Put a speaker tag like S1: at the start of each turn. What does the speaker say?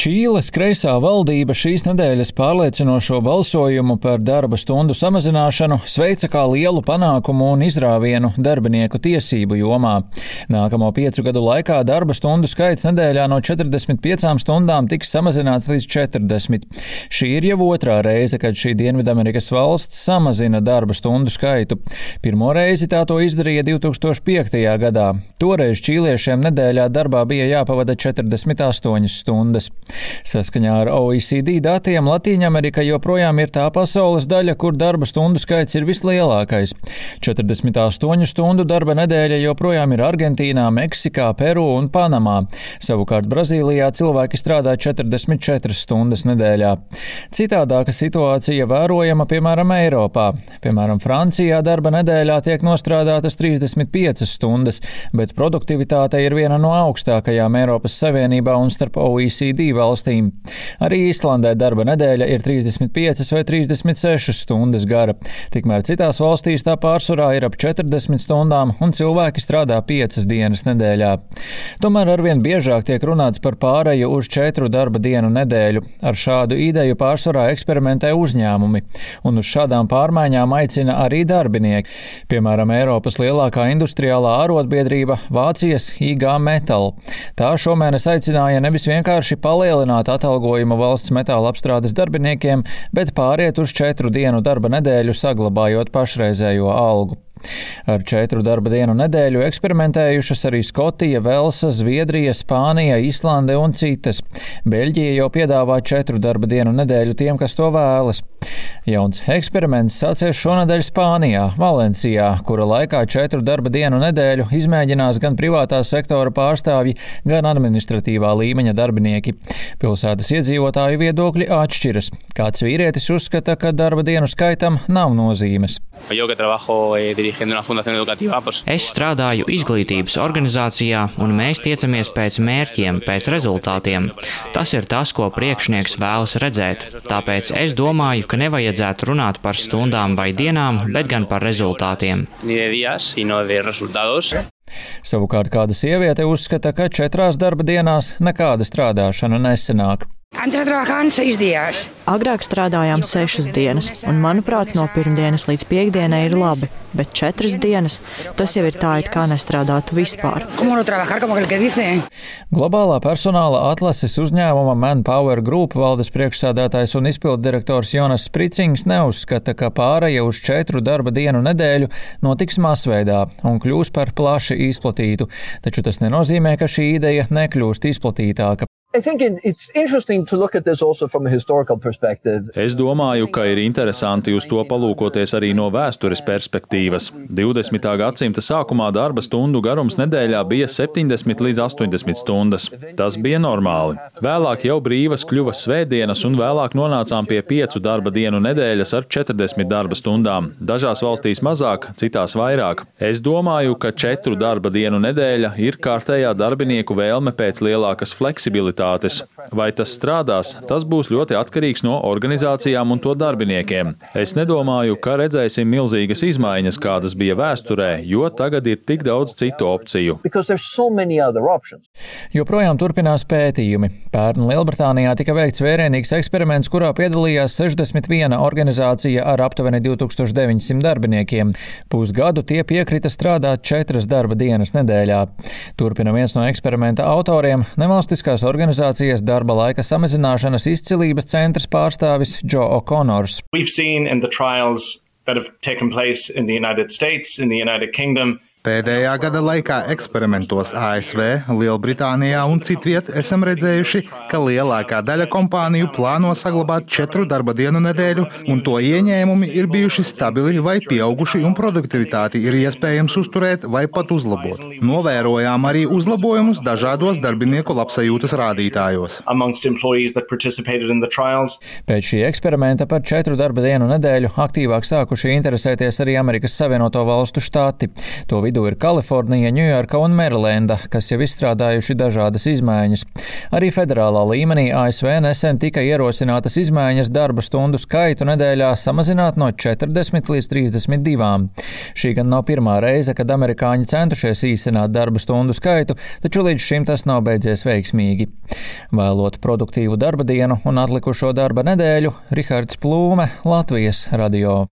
S1: Čīles kreisā valdība šīs nedēļas pārliecinošo balsojumu par darba stundu samazināšanu sveica kā lielu panākumu un izrāvienu darbinieku tiesību jomā. Nākamo piecu gadu laikā darba stundu skaits nedēļā no 45 stundām tiks samazināts līdz 40. Šī ir jau otrā reize, kad šī Dienvidamerikas valsts samazina darba stundu skaitu. Pirmo reizi tā to izdarīja 2005. gadā. Toreiz čīliešiem nedēļā darbā bija jāpavada 48 stundas. Saskaņā ar OECD datiem Latīņamerika joprojām ir tā pasaules daļa, kur darba stundu skaits ir vislielākais. 48 stundu darba nedēļa joprojām ir Argentīnā, Meksikā, Peru un Panamā. Savukārt Brazīlijā cilvēki strādā 44 stundas nedēļā. Citādāka situācija vērojama piemēram Eiropā. Piemēram, Francijā darba nedēļā tiek nostrādātas 35 stundas, bet produktivitāte ir viena no augstākajām Eiropas Savienībā un starp OECD valstīm. Arī Īslandē darba nedēļa ir 35 vai 36 stundas gara, tikmēr citās valstīs tā pārsvarā ir ap 40 stundām un cilvēki strādā 5 dienas nedēļā. Tomēr arvien biežāk tiek runāts par pāreju uz 4 darba dienu nedēļu. Ar šādu ideju pārsvarā eksperimentē uzņēmumi, un uz šādām pārmaiņām aicina arī darbinieki. Piemēram, Eiropas lielākā industriālā arotbiedrība Vācijas IG Metal. Tā šomēnes aicināja nevis vienkārši palielināt, palielināt atalgojumu valsts metāla apstrādes darbiniekiem, bet pāriet uz četru dienu darba nedēļu, saglabājot pašreizējo algu. Ar četru darba dienu nedēļu eksperimentējušas arī Skotija, Velsa, Zviedrija, Spānija, Islande un citas. Beļģija jau piedāvā četru darba dienu nedēļu tiem, kas to vēlas. Jauns eksperiments sācies šonadēļ Spānijā, Valencijā, kura laikā četru darba dienu nedēļu izmēģinās gan privātā sektora pārstāvji, gan administratīvā līmeņa darbinieki. Pilsētas iedzīvotāju viedokļi atšķiras. Kāds vīrietis uzskata, ka darba dienu skaitam nav nozīmes.
S2: Es strādāju izglītības organizācijā, un mēs tiecamies pēc mērķiem, pēc rezultātiem. Tas ir tas, ko priekšnieks vēlas redzēt. Tāpēc es domāju, ka nevajadzētu runāt par stundām vai dienām, bet gan par rezultātiem.
S1: Savukārt kāda sieviete uzskata, ka četrās darba dienās nekāda strādāšana nesenāk.
S3: Agrāk strādājām sešas dienas, un, manuprāt, no pirmdienas līdz piekdienai ir labi, bet četras dienas tas jau ir tā, it kā nestrādātu vispār.
S1: Globālā personāla atlases uzņēmuma Manpower Group valdes priekšsādātājs un izpildu direktors Jonas Spricings neuzskata, ka pāreja uz četru darba dienu nedēļu notiks masveidā un kļūs par plaši izplatītu, taču tas nenozīmē, ka šī ideja nekļūst izplatītāka.
S4: Es domāju, ka ir interesanti uz to palūkoties arī no vēstures perspektīvas. 20. gadsimta sākumā darba stundu garums nedēļā bija 70 līdz 80 stundas. Tas bija normāli. Vēlāk jau brīvas kļuva svētdienas, un vēlāk nonācām pie piecu darba dienu nedēļas ar 40 darba stundām. Dažās valstīs mazāk, citās vairāk. Es domāju, ka četru darba dienu nedēļa ir kārtējā darbinieku vēlme pēc lielākas fleksibilitātes aktivitātes. Vai tas strādās, tas būs ļoti atkarīgs no organizācijām un to darbiniekiem. Es nedomāju, ka redzēsim milzīgas izmaiņas, kādas bija vēsturē, jo tagad ir tik daudz citu opciju.
S1: Joprojām turpinās pētījumi. Pērn Lielbritānijā tika veikts vērienīgs eksperiments, kurā piedalījās 61 organizācija ar aptuveni 2900 darbiniekiem. Pusgadu tie piekrita strādāt četras darba dienas nedēļā. Turpina viens no eksperimenta autoriem - nevalstiskās organizācijas organizācijas darba laika samazināšanas izcilības centrs pārstāvis Joe O'Connors.
S5: That have taken place in the United States, in the United Kingdom,
S6: Pēdējā gada laikā eksperimentos ASV, Lielbritānijā un citviet esam redzējuši, ka lielākā daļa kompāniju plāno saglabāt četru darba dienu nedēļu, un to ieņēmumi ir bijuši stabili vai pieauguši, un produktivitāti ir iespējams uzturēt vai pat uzlabot. Novērojām arī uzlabojumus dažādos darbinieku labsajūtas rādītājos.
S1: Pēc šī eksperimenta par četru darba dienu nedēļu aktīvāk sākuši interesēties arī Amerikas Savienoto Valstu štati. To vidū ir Kalifornija, Ņujorka un Merilenda, kas jau izstrādājuši dažādas izmaiņas. Arī federālā līmenī ASV nesen tika ierosinātas izmaiņas darba stundu skaitu nedēļā samazināt no 40 līdz 32. Šī gan nav pirmā reize, kad amerikāņi centušies īsināt darba stundu skaitu, taču līdz šim tas nav beidzies veiksmīgi. Vēlot produktīvu darba dienu un atlikušo darba nedēļu, Rihards Plūme, Latvijas radio.